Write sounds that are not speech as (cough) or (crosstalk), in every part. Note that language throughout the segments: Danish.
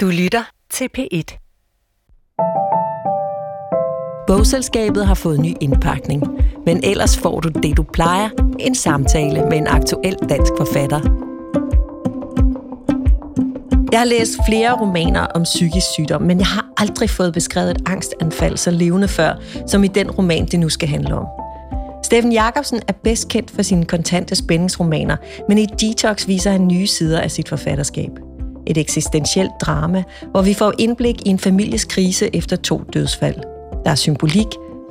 Du lytter til P1. Bogselskabet har fået ny indpakning, men ellers får du det, du plejer, en samtale med en aktuel dansk forfatter. Jeg har læst flere romaner om psykisk sygdom, men jeg har aldrig fået beskrevet et angstanfald så levende før, som i den roman, det nu skal handle om. Steffen Jacobsen er bedst kendt for sine kontante spændingsromaner, men i Detox viser han nye sider af sit forfatterskab – et eksistentielt drama, hvor vi får indblik i en families krise efter to dødsfald. Der er symbolik,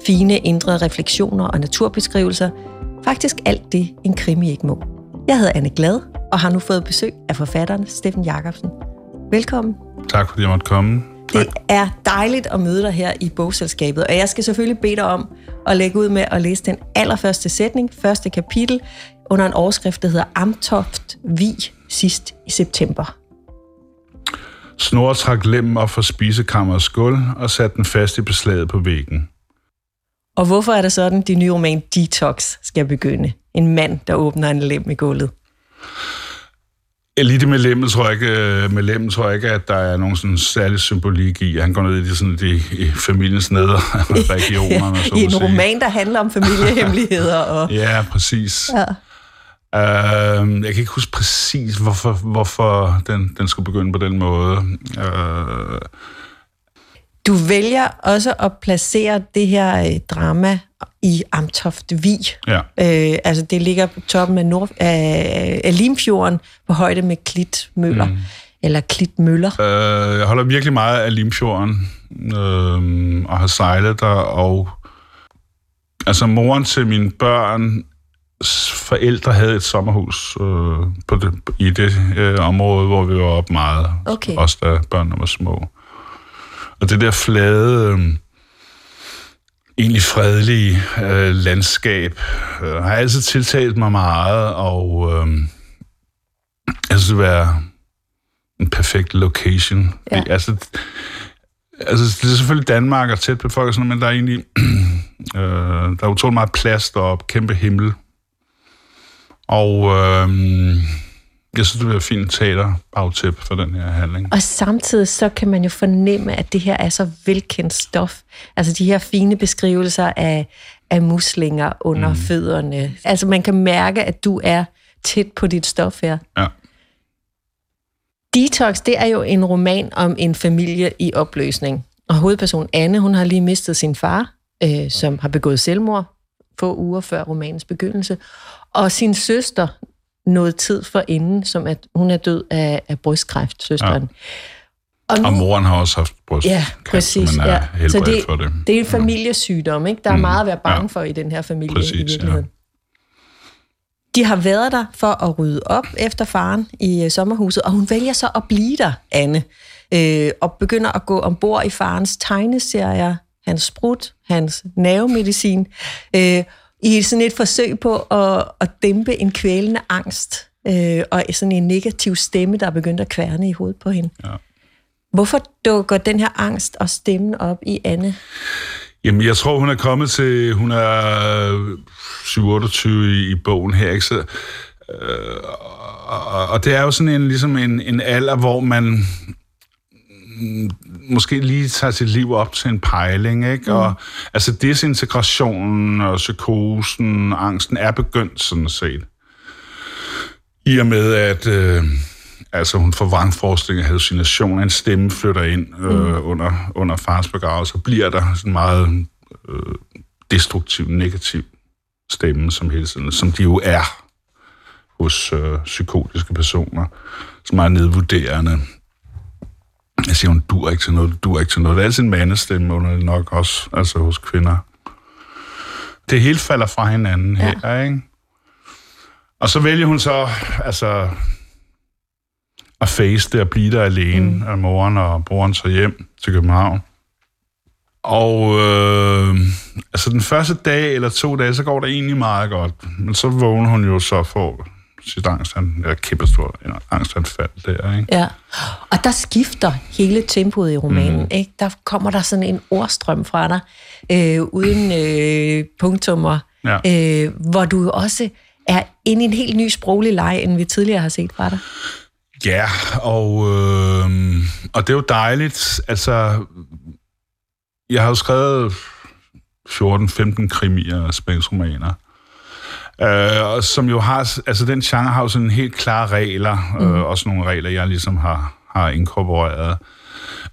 fine indre refleksioner og naturbeskrivelser. Faktisk alt det, en krimi ikke må. Jeg hedder Anne Glad, og har nu fået besøg af forfatteren Steffen Jacobsen. Velkommen. Tak fordi jeg måtte komme. Tak. Det er dejligt at møde dig her i bogselskabet, og jeg skal selvfølgelig bede dig om at lægge ud med at læse den allerførste sætning, første kapitel, under en overskrift, der hedder Amtoft Vi sidst i september. Snor trak lemmen op fra spisekammerets gulv og satte den fast i beslaget på væggen. Og hvorfor er det sådan, at de nye roman Detox skal begynde? En mand, der åbner en lem i gulvet. Lige det med lemmet tror jeg ikke, med lemmen tror jeg ikke, at der er nogen sådan særlig symbolik i. Han går ned i, de, sådan, de, i familiens neder (laughs) regionerne. I en roman, der handler om familiehemmeligheder. Og... ja, præcis. Ja. Uh, jeg kan ikke huske præcis, hvorfor, hvorfor den, den skulle begynde på den måde. Uh, du vælger også at placere det her øh, drama i Amtoft Vi. Ja. Uh, altså det ligger på toppen af, Nord, af, af Limfjorden på højde med Klitmøller. Mm. Eller Klitmøller. Uh, jeg holder virkelig meget af Limfjorden uh, og har sejlet der. Og altså moren til mine børn forældre havde et sommerhus øh, på det, i det øh, område, hvor vi var op meget. Okay. Også da børnene var små. Og det der flade, øh, egentlig fredelige øh, landskab øh, har altid tiltalt mig meget, og øh, jeg synes, det er en perfekt location. Ja. Altså, altså, det er selvfølgelig Danmark og tæt befolket, men der er egentlig (clears throat) øh, der er utrolig meget plads deroppe, kæmpe himmel og øh, jeg synes, det er fint teater bagtæp for den her handling. Og samtidig så kan man jo fornemme, at det her er så velkendt stof. Altså de her fine beskrivelser af, af muslinger under mm. fødderne. Altså man kan mærke, at du er tæt på dit stof her. Ja. Detox, det er jo en roman om en familie i opløsning. Og hovedpersonen Anne, hun har lige mistet sin far, øh, som har begået selvmord få uger før romanens begyndelse og sin søster noget tid for inden, som at hun er død af, af brystkræft, søsteren. Ja. Og, nu, og moren har også haft brystkræft, ja, præcis, man er ja. så det, for det. det er en familiesygdom, ikke? Der er mm. meget at være bange ja. for i den her familie præcis, i virkeligheden. Ja. De har været der for at rydde op efter faren i uh, sommerhuset, og hun vælger så at blive der, Anne, øh, og begynder at gå ombord i farens tegneserier, hans sprut, hans nervemedicin, øh, i sådan et forsøg på at, at dæmpe en kvælende angst øh, og sådan en negativ stemme, der er begyndt at kværne i hovedet på hende. Ja. Hvorfor dukker den her angst og stemmen op i Anne? Jamen, jeg tror, hun er kommet til, hun er 27 i, i bogen her, ikke? Så, øh, og, og det er jo sådan en, ligesom en, en alder, hvor man måske lige tager sit liv op til en pejling, ikke? Mm. Og altså desintegrationen og psykosen, angsten er begyndt sådan set. I og med, at øh, altså, hun får vrangforestilling af hallucination, en stemme flytter ind øh, mm. under, under fars begravelse, så bliver der sådan meget øh, destruktiv, negativ stemme, som hele tiden, som de jo er hos øh, psykotiske personer, som er nedvurderende, jeg siger, hun dur ikke til noget, du dur ikke til noget. Det er altid en mandestemme, under det nok også, altså hos kvinder. Det hele falder fra hinanden ja. her, ikke? Og så vælger hun så, altså, at face det, at blive der alene, mm. af moren og broren så hjem til København. Og øh, altså den første dag eller to dage, så går det egentlig meget godt. Men så vågner hun jo så for sit angstanfald, eller kæmpe stor angstanfald der, ikke? Ja, og der skifter hele tempoet i romanen, mm. ikke? Der kommer der sådan en ordstrøm fra dig, øh, uden øh, punktummer, ja. øh, hvor du også er inde i en helt ny sproglig leg, end vi tidligere har set fra dig. Ja, og, øh, og det er jo dejligt. Altså, jeg har jo skrevet 14-15 krimier og spændingsromaner. Øh, som jo har, altså den genre har jo sådan helt klare regler, mm. øh, også nogle regler, jeg ligesom har, har inkorporeret.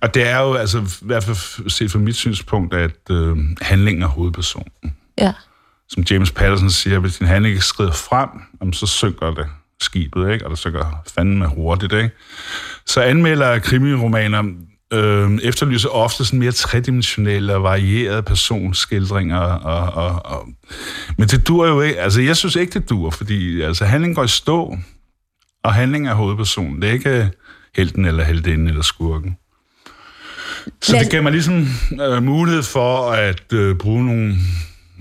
Og det er jo, altså, i hvert fald set fra mit synspunkt, at øh, handlingen er hovedpersonen. Ja. Som James Patterson siger, hvis din handling ikke skrider frem, så synker det skibet, ikke? og det synker fandme hurtigt. Ikke? Så anmelder krimiromaner øh, efterlyser ofte sådan mere tredimensionelle og varierede personskildringer. Og, og, og, men det dur jo ikke. Altså, jeg synes ikke, det dur, fordi altså, handlingen går i stå, og handlingen er hovedpersonen. Det er ikke helten eller heldinden eller skurken. Så det gav mig ligesom øh, mulighed for at øh, bruge nogle,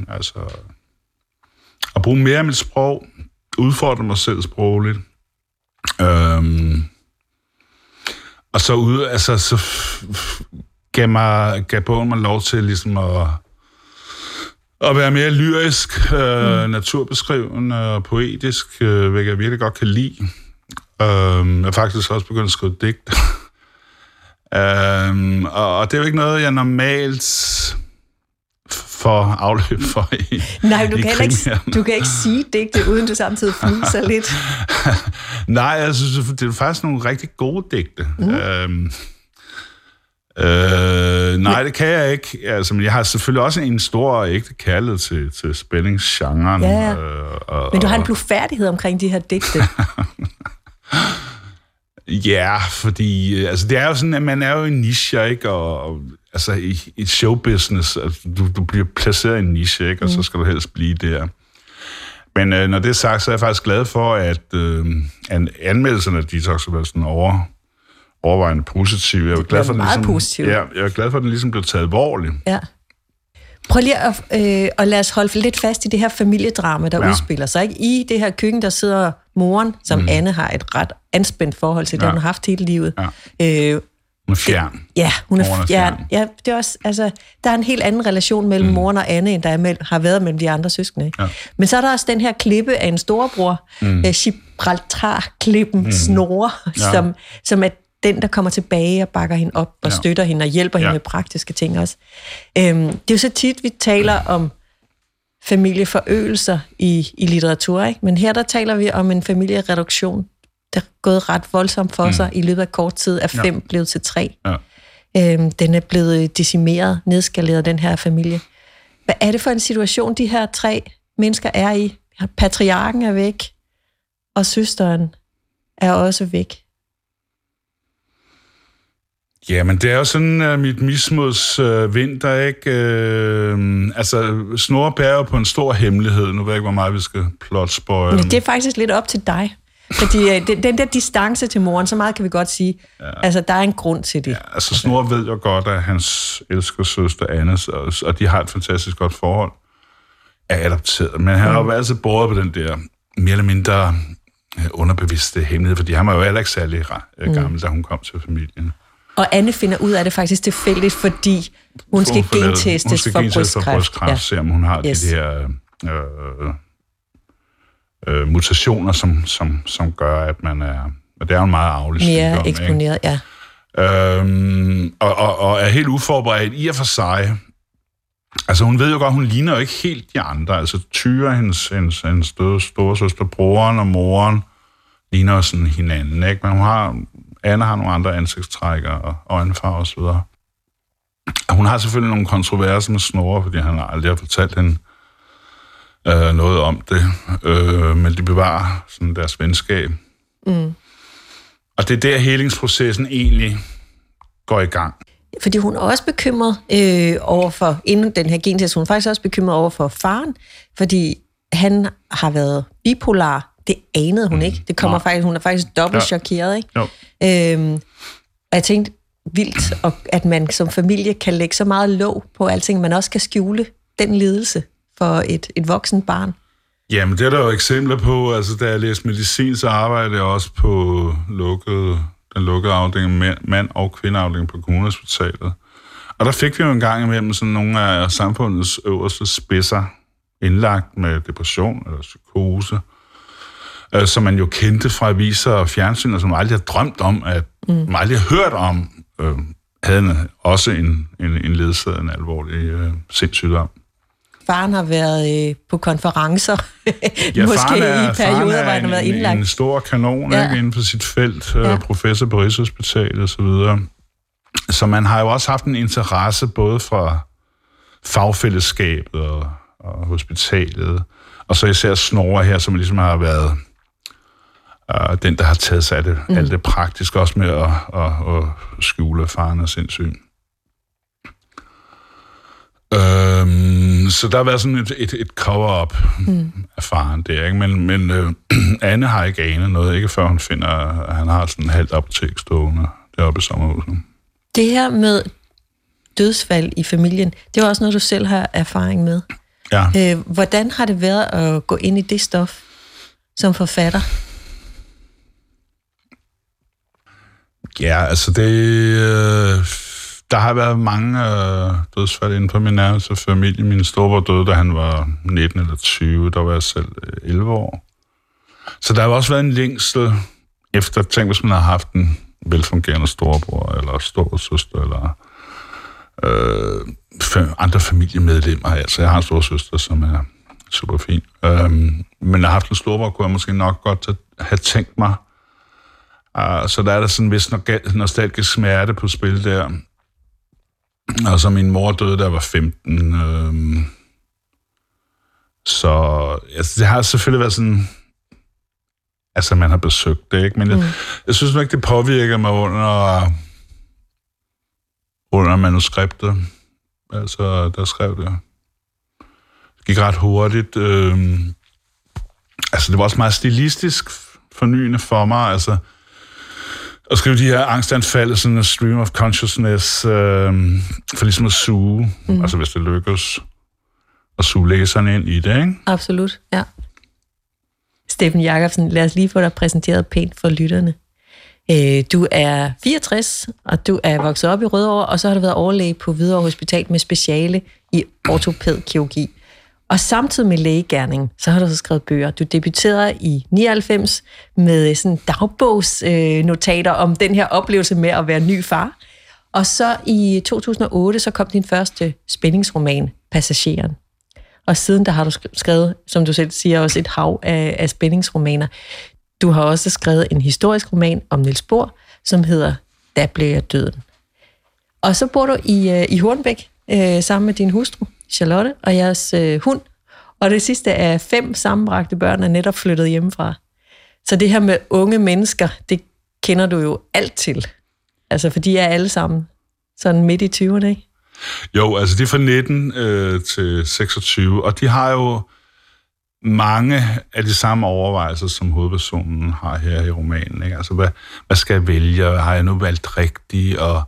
altså, at bruge mere af mit sprog, udfordre mig selv sprogligt. Øhm, og så ud, altså, så gav, mig, gav bogen mig lov til ligesom at, at være mere lyrisk, øh, mm. naturbeskrivende og poetisk, øh, hvilket jeg virkelig godt kan lide. Øh, jeg har faktisk også begyndt at skrive digt. (laughs) øh, og, og det er jo ikke noget, jeg normalt for afløb for i Nej, du, i kan ikke, du kan ikke sige digte, uden du samtidig fnyser (laughs) lidt. Nej, jeg synes, det er faktisk nogle rigtig gode digte. Mm. Øhm, øh, nej, det kan jeg ikke. Altså, men jeg har selvfølgelig også en stor og ægte kærlighed til, til spændingsgenren. Ja, øh, og, men du har en blufærdighed omkring de her digte. (laughs) Ja, fordi altså, det er jo sådan, at man er jo en niche, ikke? Og, og altså i, i showbusiness, altså, du, du bliver placeret i en niche, ikke? Og mm. så skal du helst blive der. Men øh, når det er sagt, så er jeg faktisk glad for, at øh, anmeldelserne af Detox har været sådan over, overvejende positive. Jeg er glad for, at den ligesom, positiv. Ja, jeg er glad for, at den ligesom blev taget alvorligt. Ja. Prøv lige at, øh, at lade os holde lidt fast i det her familiedrama, der ja. udspiller sig. Ikke? I det her køkken, der sidder moren, som mm. Anne har et ret anspændt forhold til, ja. det hun har haft hele livet. Ja. Øh, hun er fjern. Det, ja, hun er, er fjern. Ja, det er også, altså, der er en helt anden relation mellem mm. moren og Anne, end der er mellem, har været mellem de andre søskende. Ikke? Ja. Men så er der også den her klippe af en storebror, mm. uh, Gibraltar-klippen mm. Snore, ja. som, som er den, der kommer tilbage og bakker hende op og ja. støtter hende og hjælper ja. hende med praktiske ting også. Øhm, det er jo så tit, vi taler om familieforøgelser i, i litteratur, ikke? men her der taler vi om en familiereduktion det er gået ret voldsomt for mm. sig i løbet af kort tid, er fem ja. blevet til tre. Ja. Øhm, den er blevet decimeret, nedskaleret, den her familie. Hvad er det for en situation, de her tre mennesker er i? Patriarken er væk, og søsteren er også væk. Jamen, det er jo sådan uh, mit mismods uh, vinter, ikke? Uh, altså, Snorre bærer på en stor hemmelighed. Nu ved jeg ikke, hvor meget vi skal spoil. Men det er faktisk lidt op til dig. Fordi øh, den, den der distance til moren, så meget kan vi godt sige, ja. altså der er en grund til det. Ja, altså Snor ved jo godt, at hans elsker søster Annes, og, og de har et fantastisk godt forhold, er adopteret. Men han mm. har jo altid båret på den der mere eller mindre øh, underbevidste hemmelighed, fordi han var jo heller ikke særlig øh, mm. gammel, mm. da hun kom til familien. Og Anne finder ud af det faktisk tilfældigt, fordi hun skal gentestes for brystkræft. for brystkræft, ja. se om hun har yes. de her øh, øh, mutationer, som, som, som gør, at man er... Og det er jo en meget aflig Mere sygdom, eksponeret, ikke? ja. Øhm, og, og, og er helt uforberedt i og for sig. Altså, hun ved jo godt, hun ligner jo ikke helt de andre. Altså, Tyre, hendes, hendes, hendes store, store søster, broren og moren, ligner sådan hinanden, ikke? Men hun har, Anna har nogle andre ansigtstrækker og øjenfarver og så videre. Hun har selvfølgelig nogle kontroverser med Snorre, fordi han aldrig har fortalt hende, øh, noget om det, øh, men de bevarer sådan deres venskab. Mm. Og det er der, helingsprocessen egentlig går i gang. Fordi hun er også bekymret øh, over for, inden den her gentest, hun er faktisk også bekymret over for faren, fordi han har været bipolar. Det anede hun mm. ikke. Det kommer faktisk, hun er faktisk dobbelt ja. chokeret, ikke? Jo. Øhm, og jeg tænkte, vildt, at man som familie kan lægge så meget låg på alting, man også kan skjule den lidelse for et, et voksen barn? Jamen, det er der jo eksempler på. Altså, da jeg læste medicin, så arbejdede jeg også på lukket, den lukkede afdeling, mand- og kvindeafdeling på kommunhospitalet. Og der fik vi jo en gang imellem sådan nogle af samfundets øverste spidser indlagt med depression eller psykose. øh, som man jo kendte fra aviser og fjernsyn, og som man aldrig har drømt om, at mm. man aldrig har hørt om, øh, havde også en, en, en ledsaget, en alvorlig øh, sindssygdom. Faren har været øh, på konferencer, (laughs) Ja, måske er, i perioder, er hvor han har været indlagt. en stor kanon Ja. ikke, inden for sit felt, ja. Øh, professor på Rigshospitalet og så videre. Så man har jo også haft en interesse både fra fagfællesskabet og, og hospitalet, og så især Snorre her, som ligesom har været øh, den, der har taget sig af det, mm. alt det praktiske, også med at, at, at skjule faren og sindssyg. Øhm, så der har været sådan et, et, et cover-up mm. af faren der, ikke? men, men øh, (clears throat) Anne har ikke anet noget, ikke før hun finder, at han har sådan en halvt apotek stående deroppe i sommerhuset. Det her med dødsfald i familien, det er også noget, du selv har erfaring med. Ja. Øh, hvordan har det været at gå ind i det stof som forfatter? Ja, altså det... Øh, der har været mange øh, dødsfald inden for min nærmeste familie. Min storebror døde, da han var 19 eller 20. Der var jeg selv øh, 11 år. Så der har også været en længsel efter, tænk hvis man har haft en velfungerende storebror, eller storesøster, eller øh, fa- andre familiemedlemmer. Altså, jeg har en storesøster, som er super fin. Øhm, men jeg har haft en storebror, kunne jeg måske nok godt have tænkt mig, Uh, så der er der sådan en vis nostalgisk smerte på spil der. Og så min mor døde, da jeg var 15. Øhm, så altså, det har selvfølgelig været sådan... Altså, man har besøgt det, ikke? Men jeg, Mm. jeg synes nok, det påvirker mig under, under manuskriptet. Altså, der skrev det. Det gik ret hurtigt. Øhm, altså, det var også meget stilistisk fornyende for mig. Altså, at skrive de her angstanfald, sådan en stream of consciousness, øh, for ligesom at suge, mm. altså hvis det lykkes, at suge læseren ind i det, ikke? Absolut, ja. Steffen Jacobsen, lad os lige få dig præsenteret pænt for lytterne. Øh, Du er 64, og du er vokset op i Rødovre, og så har du været overlæge på Hvidovre Hospital med speciale i ortopædkirurgi. Og samtidig med lægegærning, så har du så skrevet bøger. Du debuterede i 99 med øh, sådan dagbogsnotater øh, om den her oplevelse med at være ny far. Og så i 2008, så kom din første spændingsroman, Passageren. Og siden der har du skrevet, som du selv siger, også et hav af, af spændingsromaner. Du har også skrevet en historisk roman om Niels Bohr, som hedder Da blev jeg døden. Og så bor du i, øh, i Hornbæk øh, sammen med din hustru, Charlotte, og jeres øh, hund. Og det sidste er fem sammenbragte børn er netop flyttet hjemmefra. Så det her med unge mennesker, det kender du jo alt til. Altså, for de er alle sammen sådan midt i 20'erne, ikke? Jo, altså det er fra 19 øh, til 26, og de har jo mange af de samme overvejelser, som hovedpersonen har her i romanen. Ikke? Altså, hvad, hvad skal jeg vælge? Har jeg nu valgt rigtigt? Og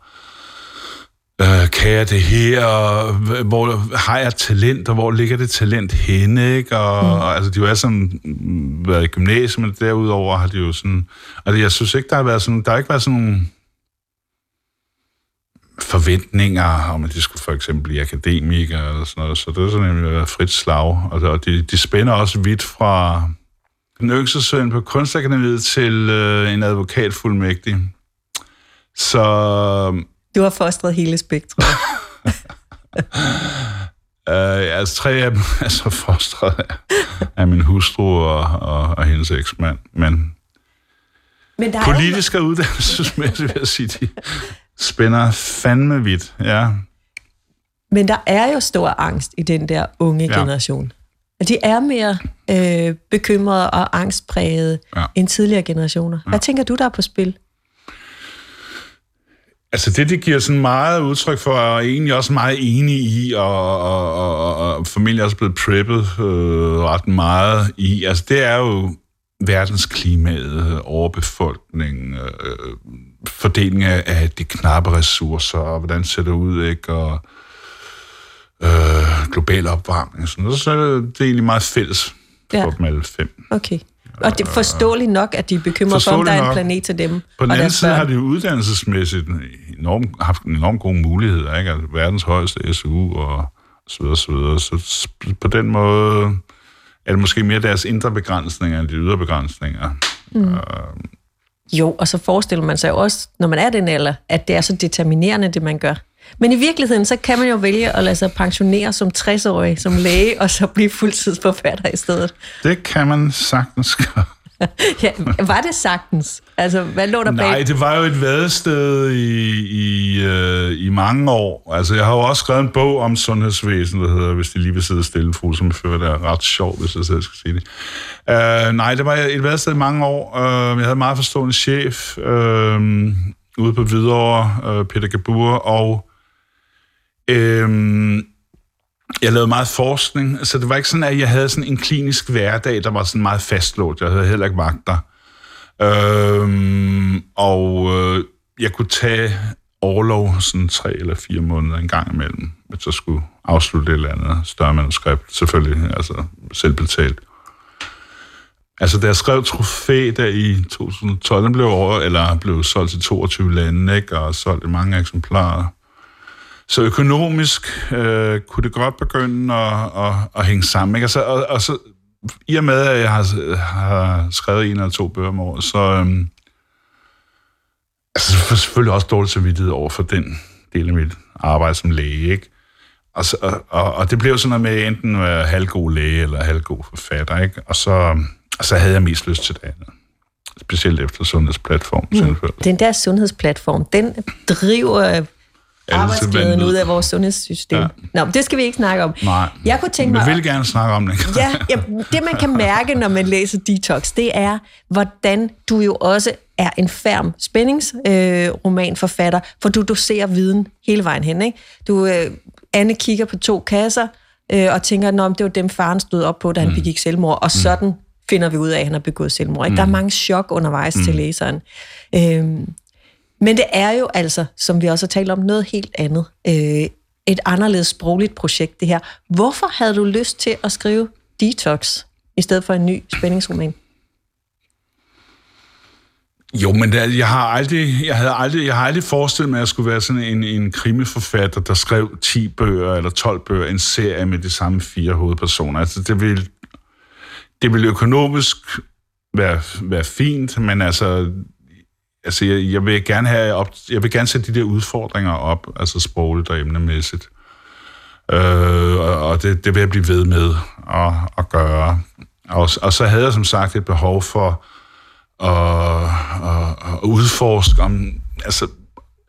øh, kan jeg det her? Og hvor har jeg talent? Og hvor ligger det talent henne? Ikke? Og, mm. og, altså, de jo alle sammen mm, været i gymnasiet, men derudover har de jo sådan... Altså, jeg synes ikke, der har været sådan... Der har ikke været sådan nogle forventninger om, at de skulle for eksempel blive akademikere eller sådan noget. Så det er sådan en øh, frit slag. Og, og de, de spænder også vidt fra den yngste søn på kunstakademiet til øh, en advokatfuldmægtig. Så Du har fostret hele spektret. (laughs) øh, altså tre af dem er så fostret af, af min hustru og, og, og hendes eksmand. Men Men der er politisk og uddannelsesmæssigt vil jeg sige, de spænder fandme vidt. Ja. Men der er jo stor angst i den der unge Ja. generation. At de er mere øh, bekymrede og angstprægede ja. Ja. end tidligere generationer. Hvad tænker du, der er på spil? Altså det, det giver sådan meget udtryk for, og egentlig også meget enig i, og, og, og, og familien er også blevet preppet øh, ret meget i. Altså det er jo verdensklimaet, overbefolkning, øh, fordeling af, de knappe ressourcer, og hvordan ser det ud, ikke? Og øh, global opvarmning og sådan noget. Så det, det er egentlig meget fælles for Ja. dem alle fem. Okay. Og det er forståeligt nok, at de er bekymrede for, om der er en planet til dem På den anden side børn. har de jo uddannelsesmæssigt enormt, haft en enormt gode muligheder, ikke? Altså verdens højeste SU og så videre, så videre. Så på den måde er det måske mere deres indre begrænsninger end de ydre begrænsninger. Mm. Øh, jo, og så forestiller man sig også, når man er den alder, at det er så determinerende, det man gør. Men i virkeligheden, så kan man jo vælge at lade sig pensionere som 60-årig, som læge, og så blive fuldtidsforfatter i stedet. Det kan man sagtens gøre. (laughs) ja, var det sagtens? Altså, hvad lå der bag? Nej, det var jo et vadested i, i, øh, i mange år. Altså, jeg har jo også skrevet en bog om sundhedsvæsenet, der hedder Hvis de lige vil sidde stille, fuld, som jeg føler, det er ret sjovt, hvis jeg selv skal sige det. Uh, nej, det var et vadested i mange år. Uh, jeg havde en meget forstående chef uh, ude på Hvidovre, uh, Peter Gabur, og Øhm, jeg lavede meget forskning, så det var ikke sådan, at jeg havde sådan en klinisk hverdag, der var sådan meget fastlåst. Jeg havde heller ikke vagter. Øhm, og øh, jeg kunne tage overlov sådan tre eller fire måneder en gang imellem, hvis jeg skulle afslutte et eller andet større manuskript. Selvfølgelig, altså selvbetalt. Altså, da jeg skrev Trofæ der i 2012, den blev, over, eller blev solgt til 22 lande, ikke? og solgt i mange eksemplarer. Så økonomisk øh, kunne det godt begynde at, at, at hænge sammen. Ikke? Og, så, og, og så, i og med, at jeg har, har skrevet en eller to bøger om året, så øhm, altså, så får selvfølgelig også dårligt samvittighed over for den del af mit arbejde som læge. Ikke? Og, så, og, og, og det blev sådan noget med enten at være halvgod læge eller halvgod forfatter. Ikke? Og, så, og så havde jeg mest lyst til det andet. Specielt efter sundhedsplatform. Mm. Den der sundhedsplatform, den driver arbejdsglæden ud af vores sundhedssystem. Ja. Nå, det skal vi ikke snakke om. Nej, jeg kunne tænke mig, vil gerne snakke om det. ja, ja, det man kan mærke, når man læser Detox, det er, hvordan du jo også er en færm spændingsromanforfatter, øh, for du doserer viden hele vejen hen. Ikke? Du, øh, Anne kigger på to kasser, øh, og tænker, at det var dem, faren stod op på, da han mm. begik selvmord, og mm. sådan finder vi ud af, at han har begået selvmord. Ikke? Mm. Der er mm. mange chok undervejs mm. til læseren. Øh, men det er jo altså, som vi også har talt om, noget helt andet. Øh, et anderledes sprogligt projekt, det her. Hvorfor havde du lyst til at skrive Detox, i stedet for en ny spændingsroman? Jo, men der, jeg har aldrig, jeg havde aldrig, jeg har aldrig forestillet mig, at jeg skulle være sådan en, en krimiforfatter, der skrev 10 bøger eller 12 bøger, en serie med de samme fire hovedpersoner. Altså, det ville, det ville økonomisk være, være fint, men altså, altså, jeg, jeg vil gerne have op, jeg vil gerne sætte de der udfordringer op, altså sprogligt og emnemæssigt. Øh, og det, det vil jeg blive ved med at, at gøre. Og, og så havde jeg som sagt et behov for at, at, at udforske om, altså,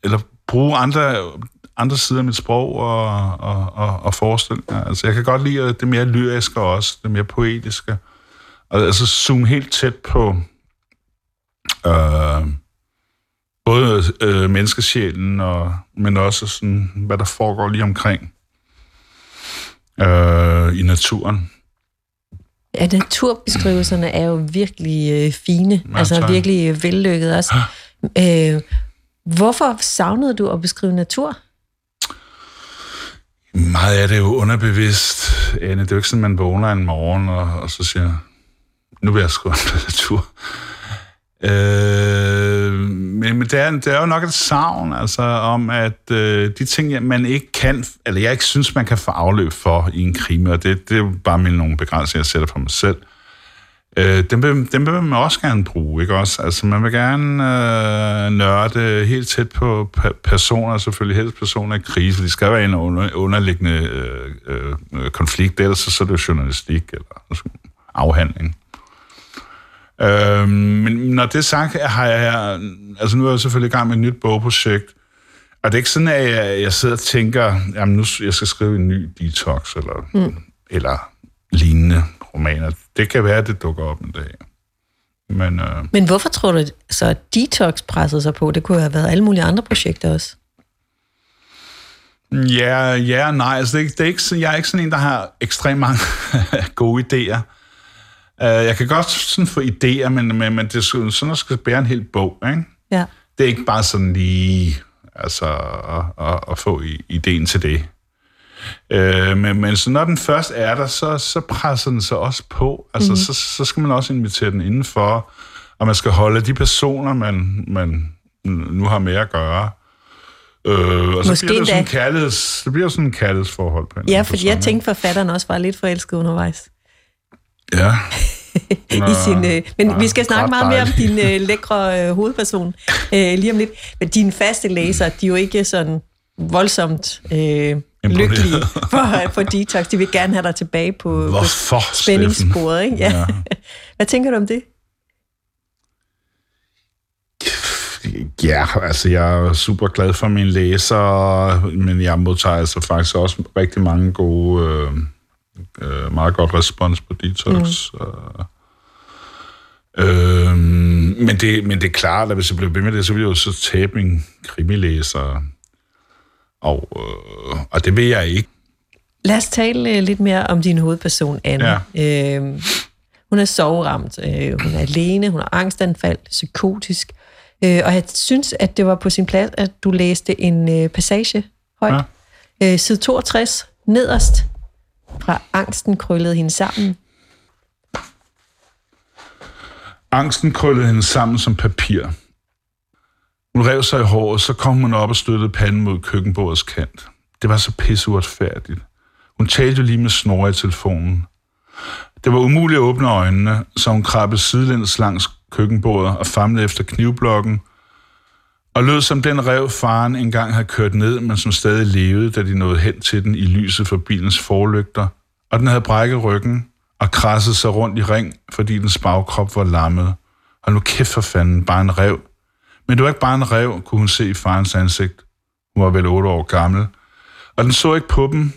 eller bruge andre, andre sider af mit sprog og, og, og, og forestillinger. Altså, jeg kan godt lide det mere lyriske også, det mere poetiske. Og altså zoome helt tæt på øh, både øh, menneskesjælen, og, men også sådan, hvad der foregår lige omkring øh, i naturen. Ja, naturbeskrivelserne er jo virkelig øh, fine, ja, altså tak. virkelig øh, vellykket også. Øh, hvorfor savnede du at beskrive natur? Meget af det er jo underbevidst, Anne. Det er jo ikke sådan, man vågner en morgen, og, og så siger, nu vil jeg skrive om (laughs) natur. Øh, men det er, det er jo nok et savn, altså om, at øh, de ting, man ikke kan, eller jeg ikke synes, man kan få afløb for i en krimi, og det, det er jo bare mine nogle begrænsninger, jeg sætter for mig selv. Øh, dem, vil, dem vil man også gerne bruge, ikke også? Altså, man vil gerne øh, nørde helt tæt på personer, selvfølgelig helst personer i krise. De skal være en under, underliggende øh, øh, konflikt, ellers så, så er det jo journalistik eller altså, afhandling. Øhm, men når det er sagt, har jeg... Altså nu er jeg selvfølgelig i gang med et nyt bogprojekt, og det er ikke sådan, at jeg, jeg sidder og tænker, jamen nu jeg skal skrive en ny detox, eller, mm. eller lignende romaner. Det kan være, at det dukker op en dag. Men, øh, Men hvorfor tror du så, at Detox pressede sig på? Det kunne have været alle mulige andre projekter også. Ja, ja nej. Altså, det, det er ikke, jeg er ikke sådan en, der har ekstremt mange (laughs) gode idéer. Uh, jeg kan godt sådan få idéer, men, men, men det er sådan, at skal bære en hel bog, ikke? Ja. Det er ikke bare sådan lige altså, at, at, at få ideen til det. Uh, men, men så når den først er der, så, så presser den sig også på. Altså, mm. så, så skal man også invitere den indenfor, og man skal holde de personer, man, man nu har med at gøre. Øh, og så Måske bliver det sådan en kærligheds, det bliver sådan en kærlighedsforhold på en Ja, fordi jeg tænkte, forfatteren også var lidt forelsket undervejs. Ja. (laughs) i sin, øh, men ja, vi skal snakke meget mere om din øh, lækre øh, hovedperson øh, lige om lidt. Men dine faste læsere, de er jo ikke sådan voldsomt øh, lykkelige for, for Detox. De vil gerne have dig tilbage på, på Hvorfor, spændingssporet. Ikke? Ja. Ja. (laughs) Hvad tænker du om det? Ja, altså jeg er super glad for mine læsere, men jeg modtager altså faktisk også rigtig mange gode, øh, øh, meget godt respons på Detox. Mm. Øh, men, det, men det er klart, at hvis jeg bliver ved med det, så vil jeg jo så tabe mine krimilæsere. Og, øh, og det vil jeg ikke. Lad os tale øh, lidt mere om din hovedperson, Anne. Ja. Øh, hun er soveramt, øh, hun er alene, hun har angstanfald, psykotisk. Øh, og jeg synes, at det var på sin plads, at du læste en øh, passage højt. Ja. Øh, side 62, nederst, fra angsten krøllede hende sammen. Angsten krøllede hende sammen som papir. Hun rev sig i håret, så kom hun op og støttede panden mod køkkenbordets kant. Det var så pisseuretfærdigt. Hun talte jo lige med snore i telefonen. Det var umuligt at åbne øjnene, så hun krabbede sidelæns langs køkkenbordet og famlede efter knivblokken, og lød som den rev, faren engang havde kørt ned, men som stadig levede, da de nåede hen til den i lyset for bilens forlygter, og den havde brækket ryggen og krasset sig rundt i ring, fordi dens bagkrop var lammet. Og nu kæft for fanden, bare en rev. Men det var ikke bare en rev, kunne hun se i farens ansigt. Hun var vel otte år gammel. Og den så ikke på dem,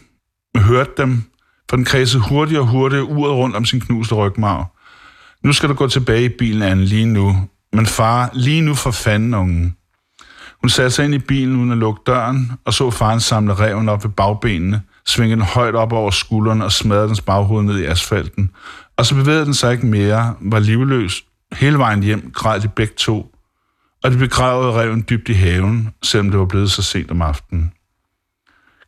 men hørte dem, for den kredsede hurtigere og hurtigere uret rundt om sin knuste rygmarv. Nu skal du gå tilbage i bilen, Anne, lige nu. Men far, lige nu for fanden, ungen. Hun satte sig ind i bilen uden at lukke døren, og så faren samle reven op ved bagbenene, svinge den højt op over skulderen og smadre dens baghoved ned i asfalten. Og så bevægede den sig ikke mere, var livløs. Hele vejen hjem græd de begge to, og de begravede reven dybt i haven, selvom det var blevet så sent om aftenen.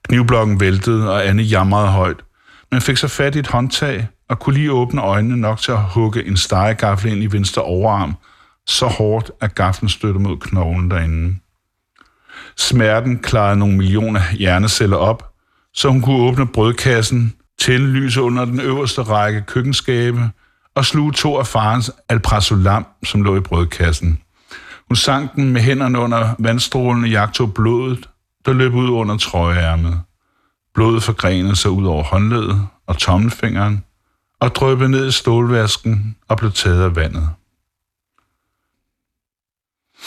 Knivblokken væltede, og Anne jamrede højt, men fik så fat i et håndtag og kunne lige åbne øjnene nok til at hugge en stegegaffel ind i venstre overarm, så hårdt, at gaflen støttede mod knoglen derinde. Smerten klarede nogle millioner hjerneceller op, så hun kunne åbne brødkassen, tænde lyset under den øverste række køkkenskabe og sluge to af farens alprazolam, som lå i brødkassen. Hun sank den med hænderne under vandstrålen og jagtog blodet, der løb ud under trøjeærmet. Blodet forgrenede sig ud over håndledet og tommelfingeren, og drøbte ned i stålvasken og blev taget af vandet.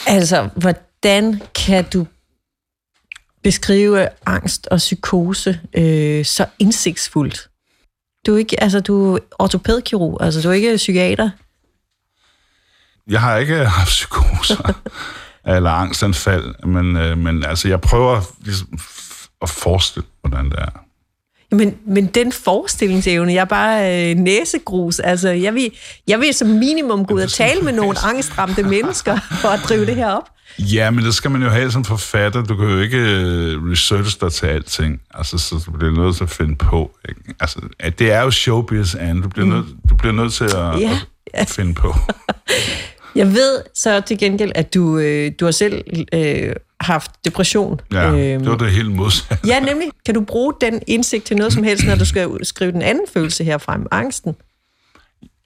Altså, hvordan kan du beskrive angst og psykose øh, så indsigtsfuldt? Du er ikke, altså, du er ortopædkirurg, altså du er ikke psykiater. Jeg har ikke (laughs) haft psykoser eller angstanfald, men, øh, men altså, jeg prøver ligesom, at forestille, hvordan det er. Men, men den forestillingsevne, jeg er bare øh, næsegrus. Altså, jeg vil, jeg vil som minimum gå ud og tale med nogle angstramte mennesker (laughs) for at drive det her op. Ja, men det skal man jo have som forfatter. Du kan jo ikke øh, researche dig til alting. Altså, så du bliver nødt til at finde på. Ikke? Altså, at det er jo showbiz, Anne. Du bliver, nødt, du bliver nødt til at, Ja. at finde på. (laughs) Jeg ved så til gengæld, at du, øh, du har selv øh, haft depression. Ja, Øhm, det var det helt modsatte. Ja, nemlig. Kan du bruge den indsigt til noget som helst, når du skal skrive den anden følelse her frem, angsten?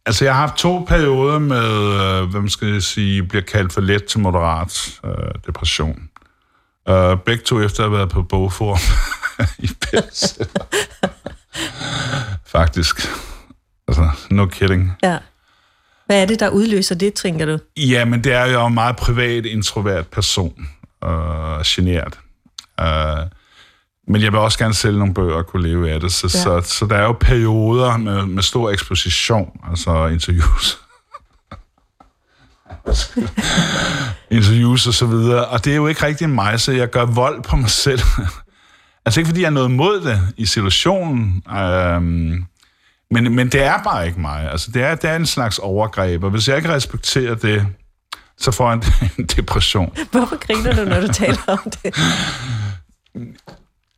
Altså, jeg har haft to perioder med, øh, hvad man skal sige, bliver kaldt for let til moderat øh, depression. Øh, begge to efter at have været på bogform (laughs) i bestseller. Faktisk. Altså, no kidding. Ja. Hvad er det, der udløser det, tænker du? Ja, men det er jo en meget privat, introvert person. Øh, genert. Øh, men jeg vil også gerne sælge nogle bøger og kunne leve af det. Så, Ja. så, så der er jo perioder med, med stor eksposition, altså interviews. (laughs) interviews og så videre. Og det er jo ikke rigtig mig, så jeg gør vold på mig selv. (laughs) altså ikke fordi jeg er noget imod det i situationen, øhm, men, men det er bare ikke mig. Altså det er, det er en slags overgreb, og hvis jeg ikke respekterer det, så får jeg (laughs) en, depression. Hvorfor griner du, når du taler om det?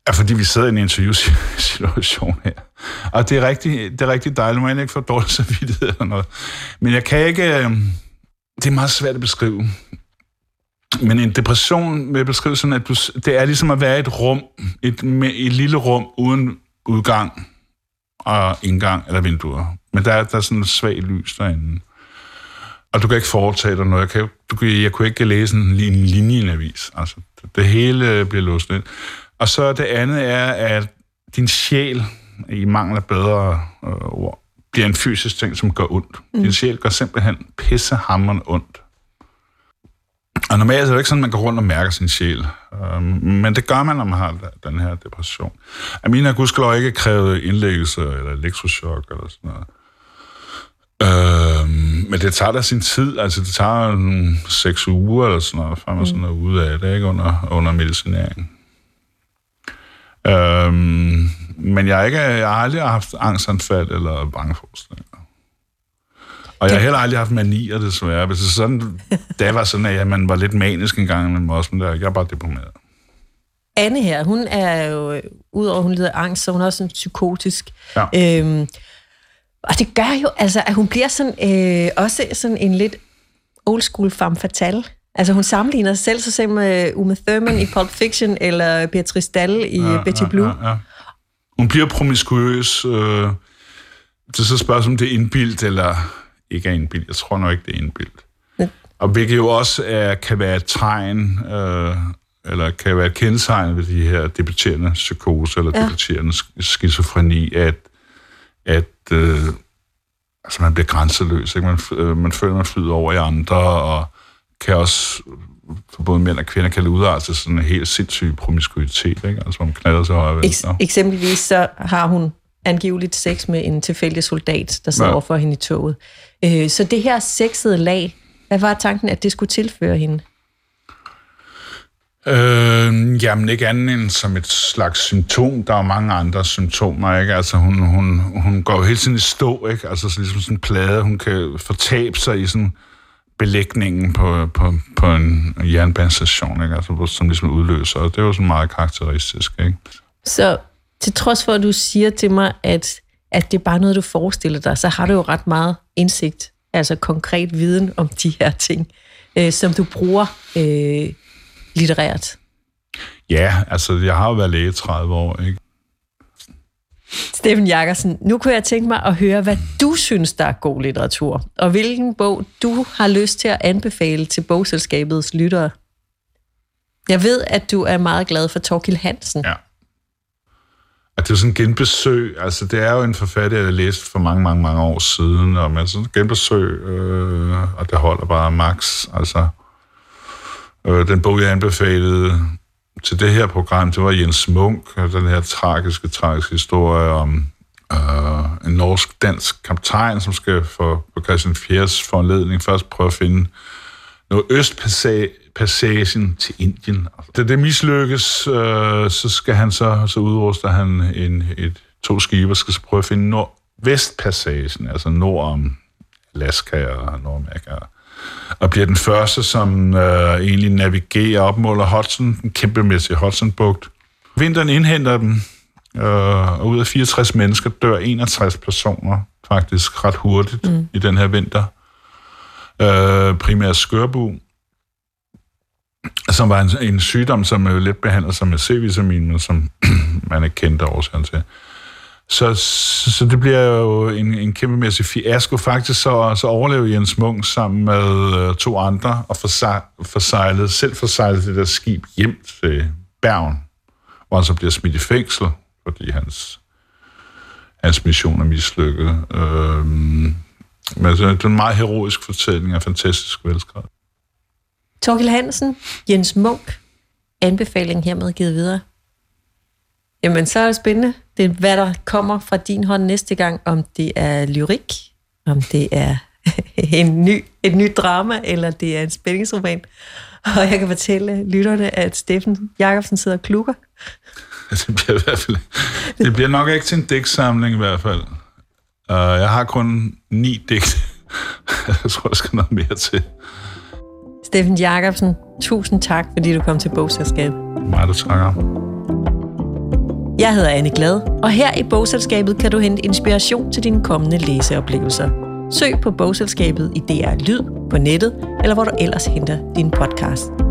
Ja, fordi vi sidder i en interviewsituation her. Og det er rigtig, det er rigtig dejligt. Man ikke få dårlig samvittighed eller noget. Men jeg kan ikke... øh, Det er meget svært at beskrive. Men en depression med beskrive sådan, at du, det er ligesom at være i et rum, et, et lille rum uden udgang og indgang eller vinduer. Men der er, der er sådan en svag lys derinde. Og du kan ikke foretage dig noget. Jeg, kan, du, jeg kunne ikke læse en, en linje i en avis. Altså, det hele bliver låst ind. Og så det andet er, at din sjæl, i mangel af bedre øh, ord, bliver en fysisk ting, som gør ondt. Mm. Din sjæl gør simpelthen pissehammerende ondt. Og normalt er det ikke sådan, at man går rundt og mærker sin sjæl. Um, men det gør man, når man har den her depression. Amina gudskelov ikke krævet indlæggelse eller elektroshock eller sådan noget. Øhm, men det tager da sin tid. Altså, det tager en seks uger eller sådan noget, før man mm. sådan er ude af det, ikke? Under, under medicinering. Øhm, men jeg, ikke, jeg har aldrig haft angstanfald eller bangeforestillinger. Og jeg har heller aldrig haft manier, desværre. Hvis det sådan, da var sådan, at man var lidt manisk en gang, men også, men der, jeg er bare deprimeret. Anne her, hun er jo, udover at hun lider angst, så hun er også sådan psykotisk. Ja. Øhm, og det gør jo, altså, at hun bliver sådan, øh, også sådan en lidt old school femme fatale. Altså hun sammenligner sig selv så selv med Uma Thurman i Pulp Fiction, eller Beatrice Dalle i ja, Betty Blue. Ja, ja. Hun bliver promiskuøs. Øh, det er så spørgsmål, om det er indbildt, eller ikke er indbildt. Jeg tror nok ikke, det er indbildt. Ja. Og hvilket jo også er, kan være et tegn, øh, eller kan være et kendetegn ved de her debuterende psykose, eller ja. debuterende skizofreni, at, at øh, altså man bliver grænseløs. Ikke? Man, øh, man føler, man flyder over i andre, og kan også for både mænd og kvinder kan det udarte til sådan en helt sindssyg promiskuitet, ikke? altså man knalder sig højere Eks- Eksempelvis så har hun angiveligt sex med en tilfældig soldat, der sidder ja. overfor hende i toget. Øh, så det her sexede lag, hvad var tanken, at det skulle tilføre hende? Øh, jamen ikke andet end som et slags symptom. Der er mange andre symptomer, ikke? Altså hun, hun, hun går jo hele tiden i stå, ikke? Altså så ligesom sådan en plade, hun kan fortabe sig i sådan belægningen på, på, på en jernbanestation, ikke? Altså, som ligesom udløser. Og det er jo sådan meget karakteristisk. Ikke? Så til trods for, at du siger til mig, at, at det er bare noget, du forestiller dig, så har du jo ret meget indsigt, altså konkret viden om de her ting, øh, som du bruger øh, litterært. Ja, altså jeg har jo været læge 30 år, ikke? Steffen Jakobsen, nu kunne jeg tænke mig at høre, hvad du synes, der er god litteratur, og hvilken bog du har lyst til at anbefale til bogselskabets lyttere. Jeg ved, at du er meget glad for Torkil Hansen. Ja. At det er sådan en genbesøg. Altså, det er jo en forfatter, jeg læste for mange, mange, mange år siden, og man sådan en genbesøg, øh, og det holder bare max. Altså, øh, den bog, jeg anbefalede til det her program, det var Jens Munk, den her tragiske, tragiske historie om øh, en norsk-dansk kaptajn, som skal for, på Christian Fjers foranledning først prøve at finde noget østpassagen til Indien. Da det mislykkes, øh, så skal han så, så udruster han en, et, to skibe skal så prøve at finde nordvestpassagen, altså nord om Alaska og Nordamerika og bliver den første, som øh, egentlig navigerer op mod Hudson, en kæmpemæssig Hudson-bugt. Vinteren indhenter dem, øh, og ud af 64 mennesker dør 61 personer faktisk ret hurtigt mm. i den her vinter. Øh, primært skørbu, som var en, en sygdom, som er lidt behandlet som med C-vitamin, men som (clears throat) man ikke kendte årsagen til. Så, så, så det bliver jo en, en kæmpemæssig fiasko. Faktisk så, så overlever Jens Munk sammen med øh, to andre og forsejlet, selv forsejlet det der skib hjem til Bergen, hvor han så bliver smidt i fængsel, fordi hans, hans mission er mislykket. Øh, men det er en meget heroisk fortælling af fantastisk velskrevet. Torkel Hansen, Jens Munk, anbefaling hermed givet videre. Jamen, så er det spændende. Det er, hvad der kommer fra din hånd næste gang, om det er lyrik, om det er (laughs) en ny, et nyt drama, eller det er en spændingsroman. Og jeg kan fortælle lytterne, at Steffen Jacobsen sidder og klukker. (laughs) Det bliver, i hvert fald, det bliver nok ikke til en digtsamling i hvert fald. Uh, jeg har kun ni digt. (laughs) jeg tror, der skal noget mere til. Steffen Jacobsen, tusind tak, fordi du kom til Bogselskabet. Meget du takker. Jeg hedder Anne Glad, og her i Bogselskabet kan du hente inspiration til dine kommende læseoplevelser. Søg på Bogselskabet i DR Lyd på nettet, eller hvor du ellers henter din podcast.